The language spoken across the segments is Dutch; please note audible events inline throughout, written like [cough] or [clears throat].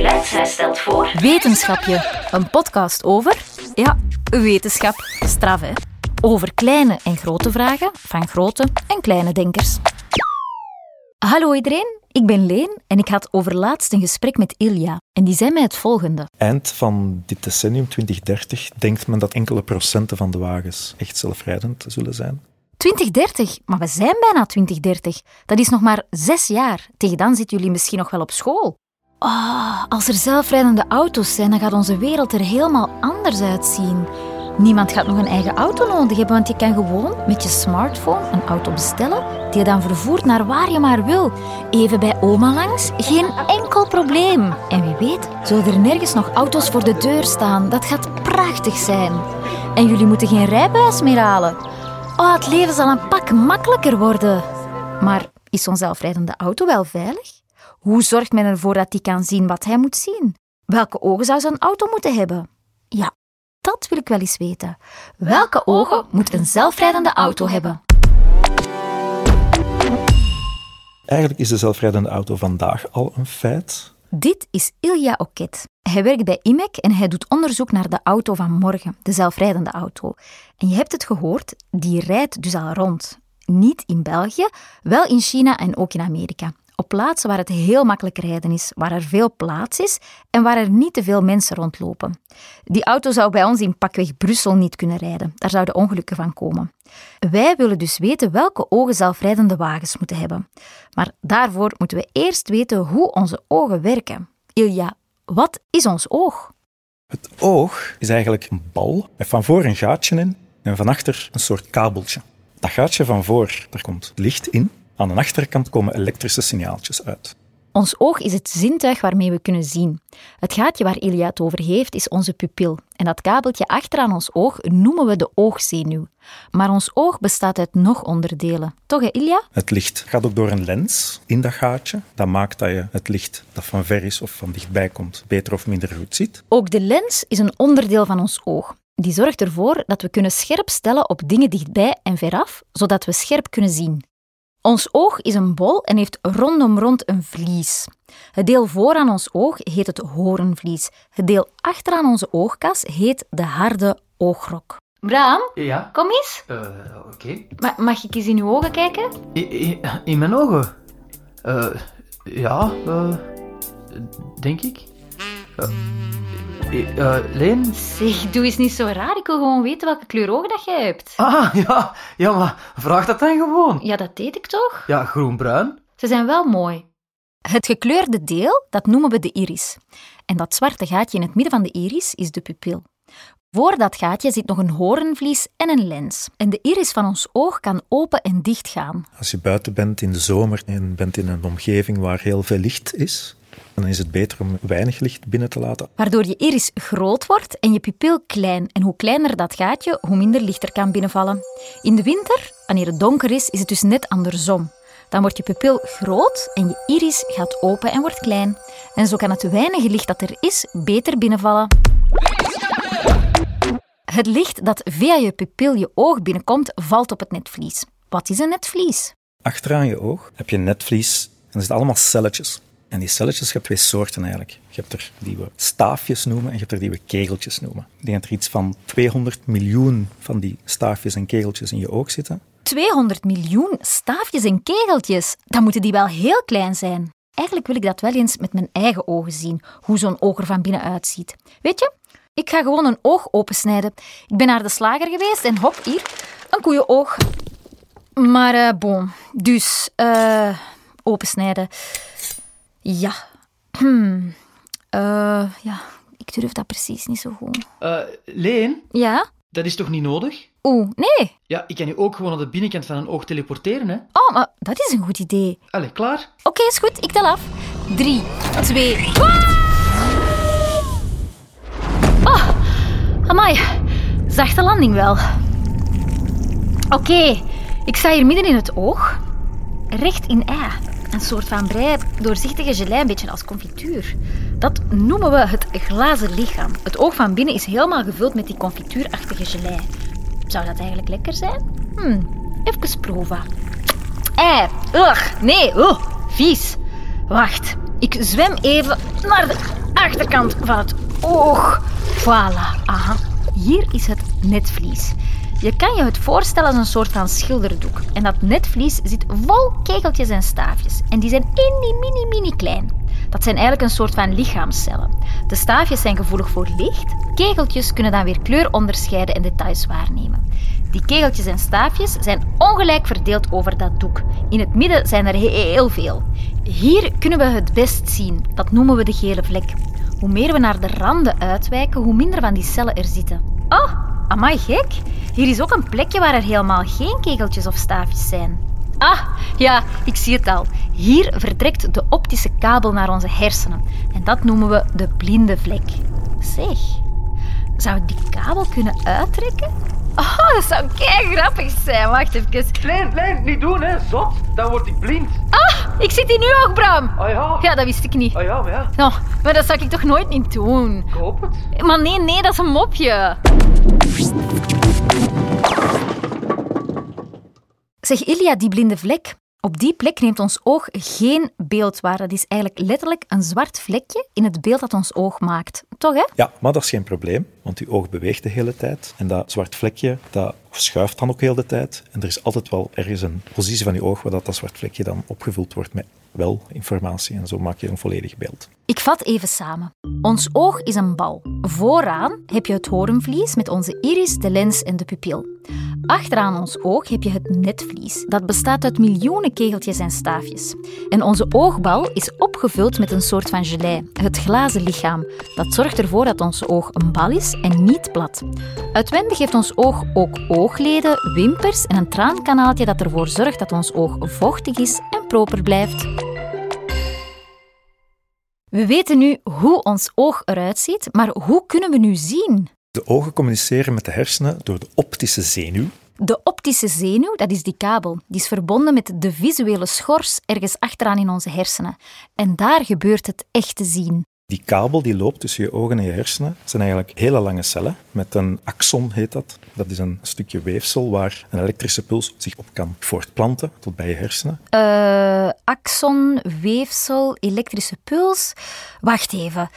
Geluidshuis stelt voor... Wetenschapje, een podcast over, ja, wetenschap, straf hè. Over kleine en grote vragen van grote en kleine denkers. Hallo iedereen, ik ben Leen en ik had overlaatst een gesprek met Ilja. En die zei mij het volgende. Eind van dit decennium, 2030, denkt men dat enkele procenten van de wagens echt zelfrijdend zullen zijn. 2030, maar we zijn bijna 2030. Dat is nog maar zes jaar. Tegen dan zitten jullie misschien nog wel op school. Oh, als er zelfrijdende auto's zijn, dan gaat onze wereld er helemaal anders uitzien. Niemand gaat nog een eigen auto nodig hebben, want je kan gewoon met je smartphone een auto bestellen die je dan vervoert naar waar je maar wil. Even bij oma langs, geen enkel probleem. En wie weet, zullen er nergens nog auto's voor de deur staan. Dat gaat prachtig zijn. En jullie moeten geen rijbewijs meer halen. Oh, het leven zal een pak makkelijker worden. Maar is zo'n zelfrijdende auto wel veilig? Hoe zorgt men ervoor dat hij kan zien wat hij moet zien? Welke ogen zou zo'n auto moeten hebben? Ja, dat wil ik wel eens weten. Welke ogen moet een zelfrijdende auto hebben? Eigenlijk is de zelfrijdende auto vandaag al een feit. Dit is Ilja Oket. Hij werkt bij IMEC en hij doet onderzoek naar de auto van morgen, de zelfrijdende auto. En je hebt het gehoord, die rijdt dus al rond. Niet in België, wel in China en ook in Amerika. Op plaatsen waar het heel makkelijk rijden is, waar er veel plaats is en waar er niet te veel mensen rondlopen. Die auto zou bij ons in pakweg Brussel niet kunnen rijden. Daar zouden ongelukken van komen. Wij willen dus weten welke ogen zelfrijdende wagens moeten hebben. Maar daarvoor moeten we eerst weten hoe onze ogen werken. Ilja, wat is ons oog? Het oog is eigenlijk een bal met van voor een gaatje in en van achter een soort kabeltje. Dat gaatje van voor, daar komt licht in. Aan de achterkant komen elektrische signaaltjes uit. Ons oog is het zintuig waarmee we kunnen zien. Het gaatje waar Ilja het over heeft is onze pupil. En dat kabeltje achteraan ons oog noemen we de oogzenuw. Maar ons oog bestaat uit nog onderdelen. Toch, hè, Ilja? Het licht gaat ook door een lens in dat gaatje. Dat maakt dat je het licht dat van ver is of van dichtbij komt beter of minder goed ziet. Ook de lens is een onderdeel van ons oog. Die zorgt ervoor dat we kunnen scherp stellen op dingen dichtbij en veraf, zodat we scherp kunnen zien. Ons oog is een bol en heeft rondom rond een vlies. Het deel voor aan ons oog heet het horenvlies. Het deel achter aan onze oogkas heet de harde oogrok. Bram, Ja, kom eens. eh, oké. Ma- mag ik eens in uw ogen kijken? In, mijn ogen? Eh, ja, eh, denk ik. Eh, i- eh, Leen? Zeg, doe eens niet zo raar. Ik wil gewoon weten welke kleur ogen dat jij hebt. Ah, ja, ja, maar vraag dat dan gewoon. Ja, dat deed ik toch? Ja, groen-bruin. Ze zijn wel mooi. Het gekleurde deel, dat noemen we de iris. En dat zwarte gaatje in het midden van de iris is de pupil. Voor dat gaatje zit nog een horenvlies en een lens. En de iris van ons oog kan open en dicht gaan. Als je buiten bent in de zomer en bent in een omgeving waar heel veel licht is, dan is het beter om weinig licht binnen te laten. Waardoor je iris groot wordt en je pupil klein. En hoe kleiner dat gaatje, hoe minder licht er kan binnenvallen. In de winter, wanneer het donker is, is het dus net andersom. Dan wordt je pupil groot en je iris gaat open en wordt klein. En zo kan het weinige licht dat er is beter binnenvallen. Het licht dat via je pupil je oog binnenkomt, valt op het netvlies. Wat is een netvlies? Achteraan je oog heb je een netvlies en er zitten allemaal celletjes. En die celletjes, je hebt twee soorten eigenlijk. Je hebt er die we staafjes noemen en je hebt er die we kegeltjes noemen. Ik denk dat er iets van 200 miljoen van die staafjes en kegeltjes in je oog zitten. 200 miljoen staafjes en kegeltjes. Dan moeten die wel heel klein zijn. Eigenlijk wil ik dat wel eens met mijn eigen ogen zien, hoe zo'n oog er van binnen uitziet. Weet je, ik ga gewoon een oog opensnijden. Ik ben naar de slager geweest en hop, hier, een koeienoog. Maar eh bon, dus, eh opensnijden. Ja. Hmm. [clears throat] Eh, ja, ik durf dat precies niet zo goed. Eh, Leen, Ja? dat is toch niet nodig? Oeh, nee. Ja, ik kan nu ook gewoon naar de binnenkant van een oog teleporteren, hè? Oh, maar dat is een goed idee. Allee, klaar? Oké, is goed. Ik tel af. Drie, twee... Oh, amai. Zachte landing wel. Oké, ik sta hier midden in het oog. Recht in ei. Een soort van brei, doorzichtige gelei, een beetje als confituur. Dat noemen we het glazen lichaam. Het oog van binnen is helemaal gevuld met die confituurachtige gelei. Zou dat eigenlijk lekker zijn? Hm, even proeven. Ei, ugh, nee, oh, vies. Wacht, ik zwem even naar de achterkant van het oog. Voilà, aha. Hier is het netvlies. Je kan je het voorstellen als een soort van schilderdoek. En dat netvlies zit vol kegeltjes en staafjes. En die zijn mini, mini, mini klein. Dat zijn eigenlijk een soort van lichaamscellen. De staafjes zijn gevoelig voor licht. Kegeltjes kunnen dan weer kleur onderscheiden en details waarnemen. Die kegeltjes en staafjes zijn ongelijk verdeeld over dat doek. In het midden zijn er heel veel. Hier kunnen we het best zien. Dat noemen we de gele vlek. Hoe meer we naar de randen uitwijken, hoe minder van die cellen er zitten. Oh, amai gek. Hier is ook een plekje waar er helemaal geen kegeltjes of staafjes zijn. Ah, ja, ik zie het al. Hier vertrekt de optische kabel naar onze hersenen. En dat noemen we de blinde vlek. Zeg, zou ik die kabel kunnen uittrekken? Oh, dat zou kei grappig zijn. Wacht even. Klein, klein, niet doen, hè. Zot. Dan word ik blind. Ah, ik zit hier nu ook, Bram. Ah ja. Ja, dat wist ik niet. Ah ja, maar ja. Nou, maar dat zou ik toch nooit niet doen? Ik hoop het. Maar nee, nee, dat is een mopje. Zeg Ilja, die blinde vlek. Op die plek neemt ons oog geen beeld waar. Dat is eigenlijk letterlijk een zwart vlekje in het beeld dat ons oog maakt. Toch, hè? Ja, maar dat is geen probleem, want uw oog beweegt de hele tijd. En dat zwart vlekje, dat schuift dan ook heel de tijd. En er is altijd wel ergens een positie van uw oog waar dat, dat zwart vlekje dan opgevuld wordt met wel informatie. En zo maak je een volledig beeld. Ik vat even samen. Ons oog is een bal. Vooraan heb je het hoornvlies met onze iris, de lens en de pupil. Achteraan ons oog heb je het netvlies. Dat bestaat uit miljoenen kegeltjes en staafjes. En onze oogbal is opgevuld met een soort van gelei, het glazen lichaam. Dat zorgt ervoor dat ons oog een bal is en niet plat. Uitwendig heeft ons oog ook oogleden, wimpers en een traankanaaltje dat ervoor zorgt dat ons oog vochtig is en proper blijft. We weten nu hoe ons oog eruit ziet, maar hoe kunnen we nu zien? De ogen communiceren met de hersenen door de optische zenuw. De optische zenuw, dat is die kabel, die is verbonden met de visuele schors ergens achteraan in onze hersenen. En daar gebeurt het echte zien. Die kabel die loopt tussen je ogen en je hersenen zijn eigenlijk hele lange cellen met een axon heet dat. Dat is een stukje weefsel waar een elektrische puls zich op kan voortplanten tot bij je hersenen. Uh, axon, weefsel, elektrische puls. Wacht even.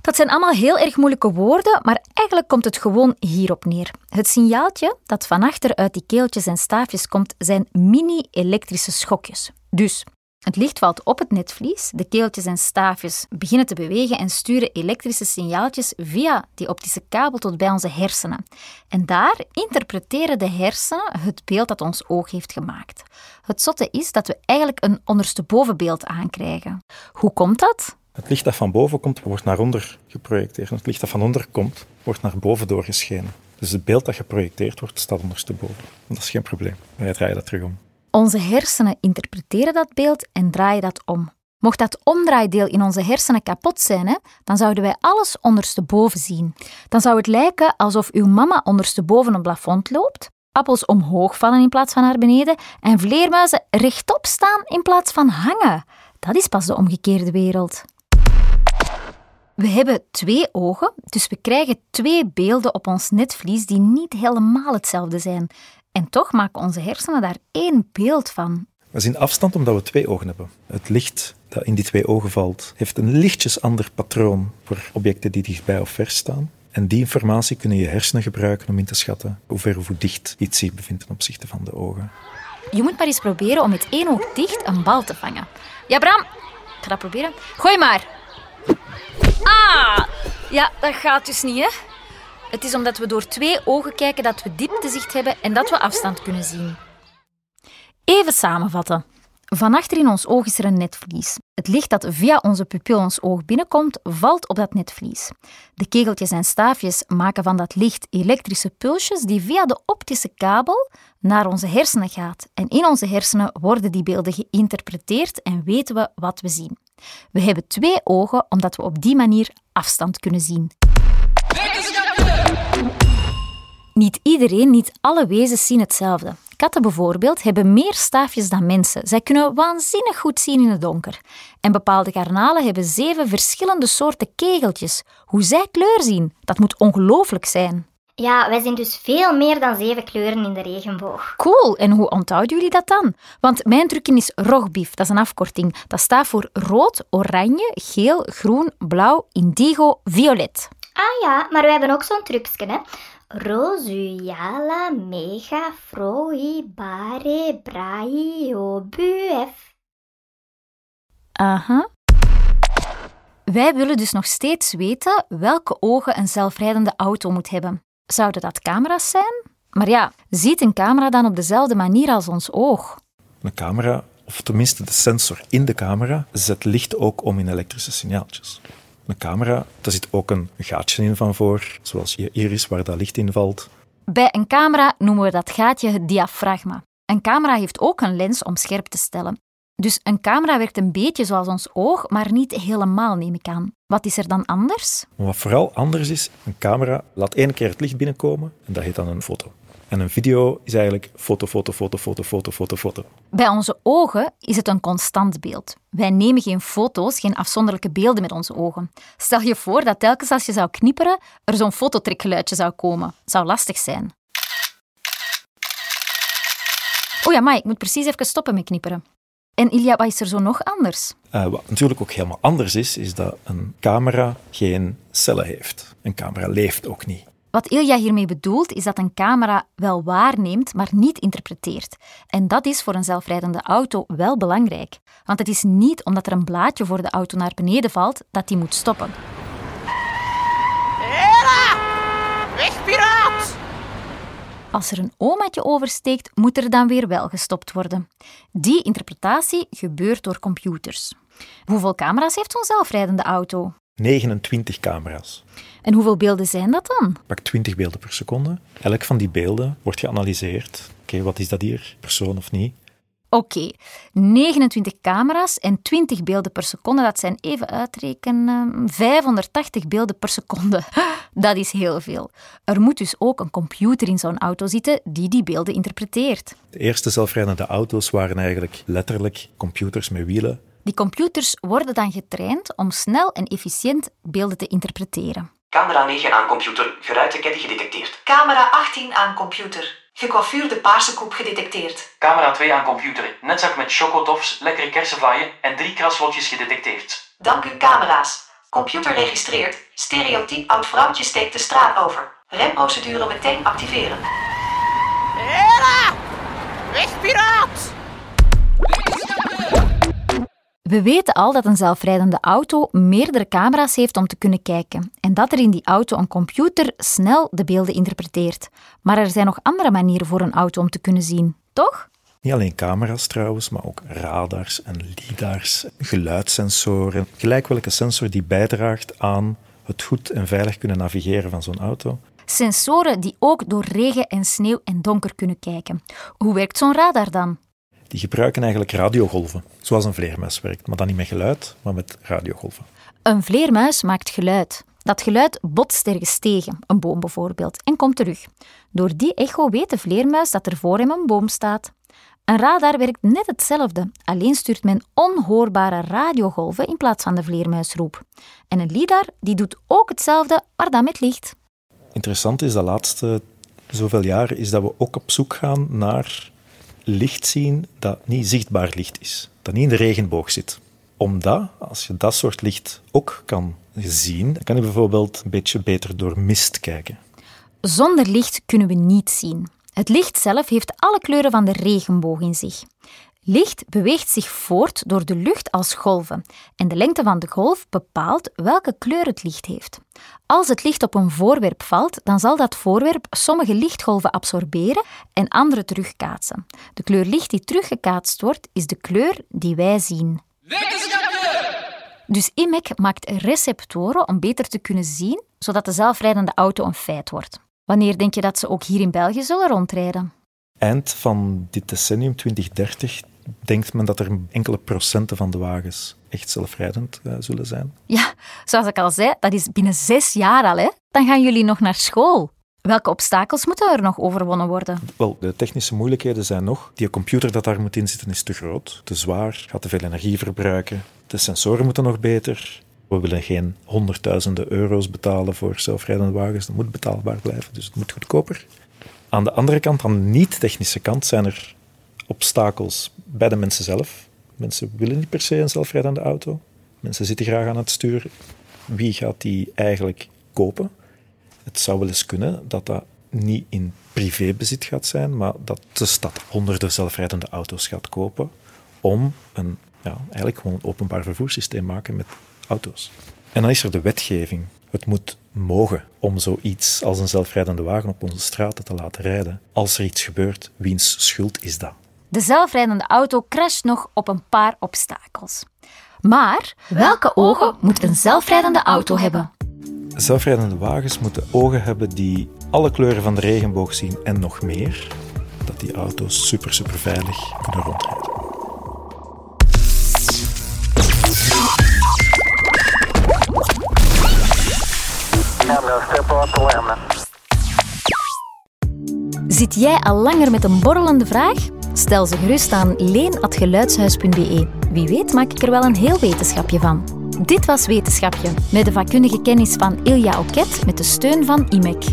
Dat zijn allemaal heel erg moeilijke woorden, maar eigenlijk komt het gewoon hierop neer. Het signaaltje dat van achter uit die keeltjes en staafjes komt, zijn mini-elektrische schokjes. Dus het licht valt op het netvlies, de keeltjes en staafjes beginnen te bewegen en sturen elektrische signaaltjes via die optische kabel tot bij onze hersenen. En daar interpreteren de hersenen het beeld dat ons oog heeft gemaakt. Het zotte is dat we eigenlijk een onderstebovenbeeld aankrijgen. Hoe komt dat? Het licht dat van boven komt, wordt naar onder geprojecteerd. En het licht dat van onder komt, wordt naar boven doorgeschenen. Dus het beeld dat geprojecteerd wordt, staat ondersteboven. Dat is geen probleem. Wij draaien dat terug om. Onze hersenen interpreteren dat beeld en draaien dat om. Mocht dat omdraaideel in onze hersenen kapot zijn, dan zouden wij alles ondersteboven zien. Dan zou het lijken alsof uw mama ondersteboven een plafond loopt, appels omhoog vallen in plaats van naar beneden en vleermuizen rechtop staan in plaats van hangen. Dat is pas de omgekeerde wereld. We hebben twee ogen, dus we krijgen twee beelden op ons netvlies die niet helemaal hetzelfde zijn. En toch maken onze hersenen daar één beeld van. We zien afstand omdat we twee ogen hebben. Het licht dat in die twee ogen valt, heeft een lichtjes ander patroon voor objecten die dichtbij of ver staan. En die informatie kunnen je hersenen gebruiken om in te schatten hoe ver of hoe dicht iets zich bevindt ten opzichte van de ogen. Je moet maar eens proberen om met één oog dicht een bal te vangen. Ja, Bram, ik ga dat proberen. Gooi maar. Ah! Ja, dat gaat dus niet, hè? Het is omdat we door twee ogen kijken dat we dieptezicht hebben en dat we afstand kunnen zien. Even samenvatten. Van achter in ons oog is er een netvlies. Het licht dat via onze pupil ons oog binnenkomt, valt op dat netvlies. De kegeltjes en staafjes maken van dat licht elektrische pulsjes die via de optische kabel naar onze hersenen gaat. En in onze hersenen worden die beelden geïnterpreteerd en weten we wat we zien. We hebben twee ogen omdat we op die manier afstand kunnen zien. Niet iedereen, niet alle wezens zien hetzelfde. Katten bijvoorbeeld hebben meer staafjes dan mensen. Zij kunnen waanzinnig goed zien in het donker. En bepaalde garnalen hebben zeven verschillende soorten kegeltjes. Hoe zij kleur zien, dat moet ongelooflijk zijn. Ja, wij zien dus veel meer dan zeven kleuren in de regenboog. Cool, en hoe onthouden jullie dat dan? Want mijn trucje is ROGBIF, dat is een afkorting. Dat staat voor rood, oranje, geel, groen, blauw, indigo, violet. Ah ja, maar we hebben ook zo'n trucje, hè. Rosuala, mega, froi, bare, brai, obuef. Aha. Wij willen dus nog steeds weten welke ogen een zelfrijdende auto moet hebben. Zouden dat camera's zijn? Maar ja, ziet een camera dan op dezelfde manier als ons oog? Een camera, of tenminste de sensor in de camera, zet licht ook om in elektrische signaaltjes. Een camera, daar zit ook een gaatje in van voor, zoals je iris waar dat licht in valt. Bij een camera noemen we dat gaatje het diafragma. Een camera heeft ook een lens om scherp te stellen. Dus een camera werkt een beetje zoals ons oog, maar niet helemaal, neem ik aan. Wat is er dan anders? wat vooral anders is, een camera laat één keer het licht binnenkomen en dat heet dan een foto. En een video is eigenlijk foto, foto, foto, foto, foto, foto, foto. Bij onze ogen is het een constant beeld. Wij nemen geen foto's, geen afzonderlijke beelden met onze ogen. Stel je voor dat telkens als je zou knipperen, er zo'n fototrekgeluidje zou komen. Zou lastig zijn. Oh ja, maar ik moet precies even stoppen met knipperen. En Ilja, wat is er zo nog anders? Uh, wat natuurlijk ook helemaal anders is, is dat een camera geen cellen heeft. Een camera leeft ook niet. Wat Ilja hiermee bedoelt, is dat een camera wel waarneemt, maar niet interpreteert. En dat is voor een zelfrijdende auto wel belangrijk. Want het is niet omdat er een blaadje voor de auto naar beneden valt, dat die moet stoppen. Hela! Weg, piraat! Als er een omaatje oversteekt, moet er dan weer wel gestopt worden. Die interpretatie gebeurt door computers. Hoeveel camera's heeft zo'n zelfrijdende auto? 29 camera's. En hoeveel beelden zijn dat dan? Pak 20 beelden per seconde. Elk van die beelden wordt geanalyseerd. Oké, wat is dat hier? Persoon of niet? Oké, 29 camera's en 20 beelden per seconde, dat zijn even uitrekenen 580 beelden per seconde. [laughs] Dat is heel veel. Er moet dus ook een computer in zo'n auto zitten die die beelden interpreteert. De eerste zelfrijdende auto's waren eigenlijk letterlijk computers met wielen. Die computers worden dan getraind om snel en efficiënt beelden te interpreteren. Camera 9 aan computer, geruite ketting gedetecteerd. Camera 18 aan computer. Gecoiffuurde paarse koep gedetecteerd. Camera 2 aan computer, netzak met chocotofs, lekkere kersenvlaaien en drie kraslotjes gedetecteerd. Dank u camera's. Computer registreert. Stereotyp oud vrouwtje steekt de straat over. Remprocedure meteen activeren. Hela! Weg, piraat! We weten al dat een zelfrijdende auto meerdere camera's heeft om te kunnen kijken en dat er in die auto een computer snel de beelden interpreteert. Maar er zijn nog andere manieren voor een auto om te kunnen zien, toch? Niet alleen camera's trouwens, maar ook radars en lidars, geluidssensoren. Gelijk welke sensor die bijdraagt aan het goed en veilig kunnen navigeren van zo'n auto. Sensoren die ook door regen en sneeuw en donker kunnen kijken. Hoe werkt zo'n radar dan? Die gebruiken eigenlijk radiogolven, zoals een vleermuis werkt, maar dan niet met geluid, maar met radiogolven. Een vleermuis maakt geluid. Dat geluid botst ergens tegen, een boom bijvoorbeeld, en komt terug. Door die echo weet de vleermuis dat er voor hem een boom staat. Een radar werkt net hetzelfde, alleen stuurt men onhoorbare radiogolven in plaats van de vleermuisroep. En een lidar die doet ook hetzelfde, maar dan met licht. Interessant is de laatste zoveel jaren is dat we ook op zoek gaan naar licht zien dat niet zichtbaar licht is, dat niet in de regenboog zit. Omdat, als je dat soort licht ook kan zien, kan je bijvoorbeeld een beetje beter door mist kijken. Zonder licht kunnen we niet zien. Het licht zelf heeft alle kleuren van de regenboog in zich. Licht beweegt zich voort door de lucht als golven en de lengte van de golf bepaalt welke kleur het licht heeft. Als het licht op een voorwerp valt, dan zal dat voorwerp sommige lichtgolven absorberen en andere terugkaatsen. De kleur licht die teruggekaatst wordt, is de kleur die wij zien. Dus IMEC maakt receptoren om beter te kunnen zien, zodat de zelfrijdende auto een feit wordt. Wanneer denk je dat ze ook hier in België zullen rondrijden? Eind van dit decennium, 2030, denkt men dat er enkele procenten van de wagens echt zelfrijdend uh, zullen zijn. Ja, zoals ik al zei, dat is binnen zes jaar al. Hè? Dan gaan jullie nog naar school. Welke obstakels moeten er nog overwonnen worden? Wel, de technische moeilijkheden zijn nog. Die computer dat daar moet in zitten is te groot, te zwaar, gaat te veel energie verbruiken. De sensoren moeten nog beter. We We willen geen honderdduizenden euro's betalen voor zelfrijdende wagens. Dat moet betaalbaar blijven, dus het moet goedkoper. Aan de andere kant, aan de niet-technische kant, zijn er obstakels bij de mensen zelf. Mensen willen niet per se een zelfrijdende auto. Mensen zitten graag aan het stuur. Wie gaat die eigenlijk kopen? Het zou wel eens kunnen dat dat niet in privébezit gaat zijn, maar dat de stad honderden zelfrijdende auto's gaat kopen om een, ja, eigenlijk gewoon een openbaar vervoerssysteem maken met auto's. En dan is er de wetgeving. Het moet mogen om zoiets als een zelfrijdende wagen op onze straten te laten rijden. Als er iets gebeurt, wiens schuld is dat? De zelfrijdende auto crasht nog op een paar obstakels. Maar welke ogen moet een zelfrijdende auto hebben? Zelfrijdende wagens moeten ogen hebben die alle kleuren van de regenboog zien en nog meer. Dat die auto's super, super veilig kunnen rondrijden. Zit jij al langer met een borrelende vraag? Stel ze gerust aan leen.geluidshuis.be. Wie weet maak ik er wel een heel wetenschapje van. Dit was Wetenschapje, met de vakkundige kennis van Ilja Oket met de steun van IMEC.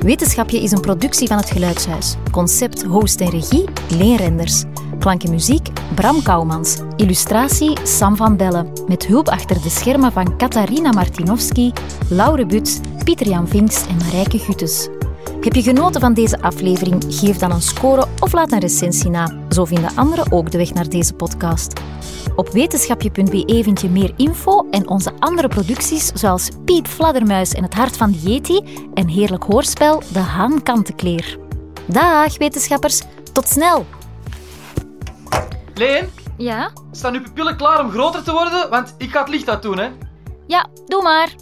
Wetenschapje is een productie van het Geluidshuis. Concept, host en regie, Leen Renders. Klank en muziek, Bram Kouwmans. Illustratie, Sam van Bellen. Met hulp achter de schermen van Katarina Martinovski, Laure Buts, Pieter-Jan Vinks en Marijke Gutes. Heb je genoten van deze aflevering? Geef dan een score of laat een recensie na. Zo vinden anderen ook de weg naar deze podcast. Op wetenschapje.be vind je meer info en onze andere producties zoals Piet Vladdermuis en het hart van de Yeti en heerlijk hoorspel De Haan Kantenkleer. Dag wetenschappers, tot snel! Leen, Ja? staan uw pupillen klaar om groter te worden? Want ik ga het licht uit doen, hè. Ja, doe maar.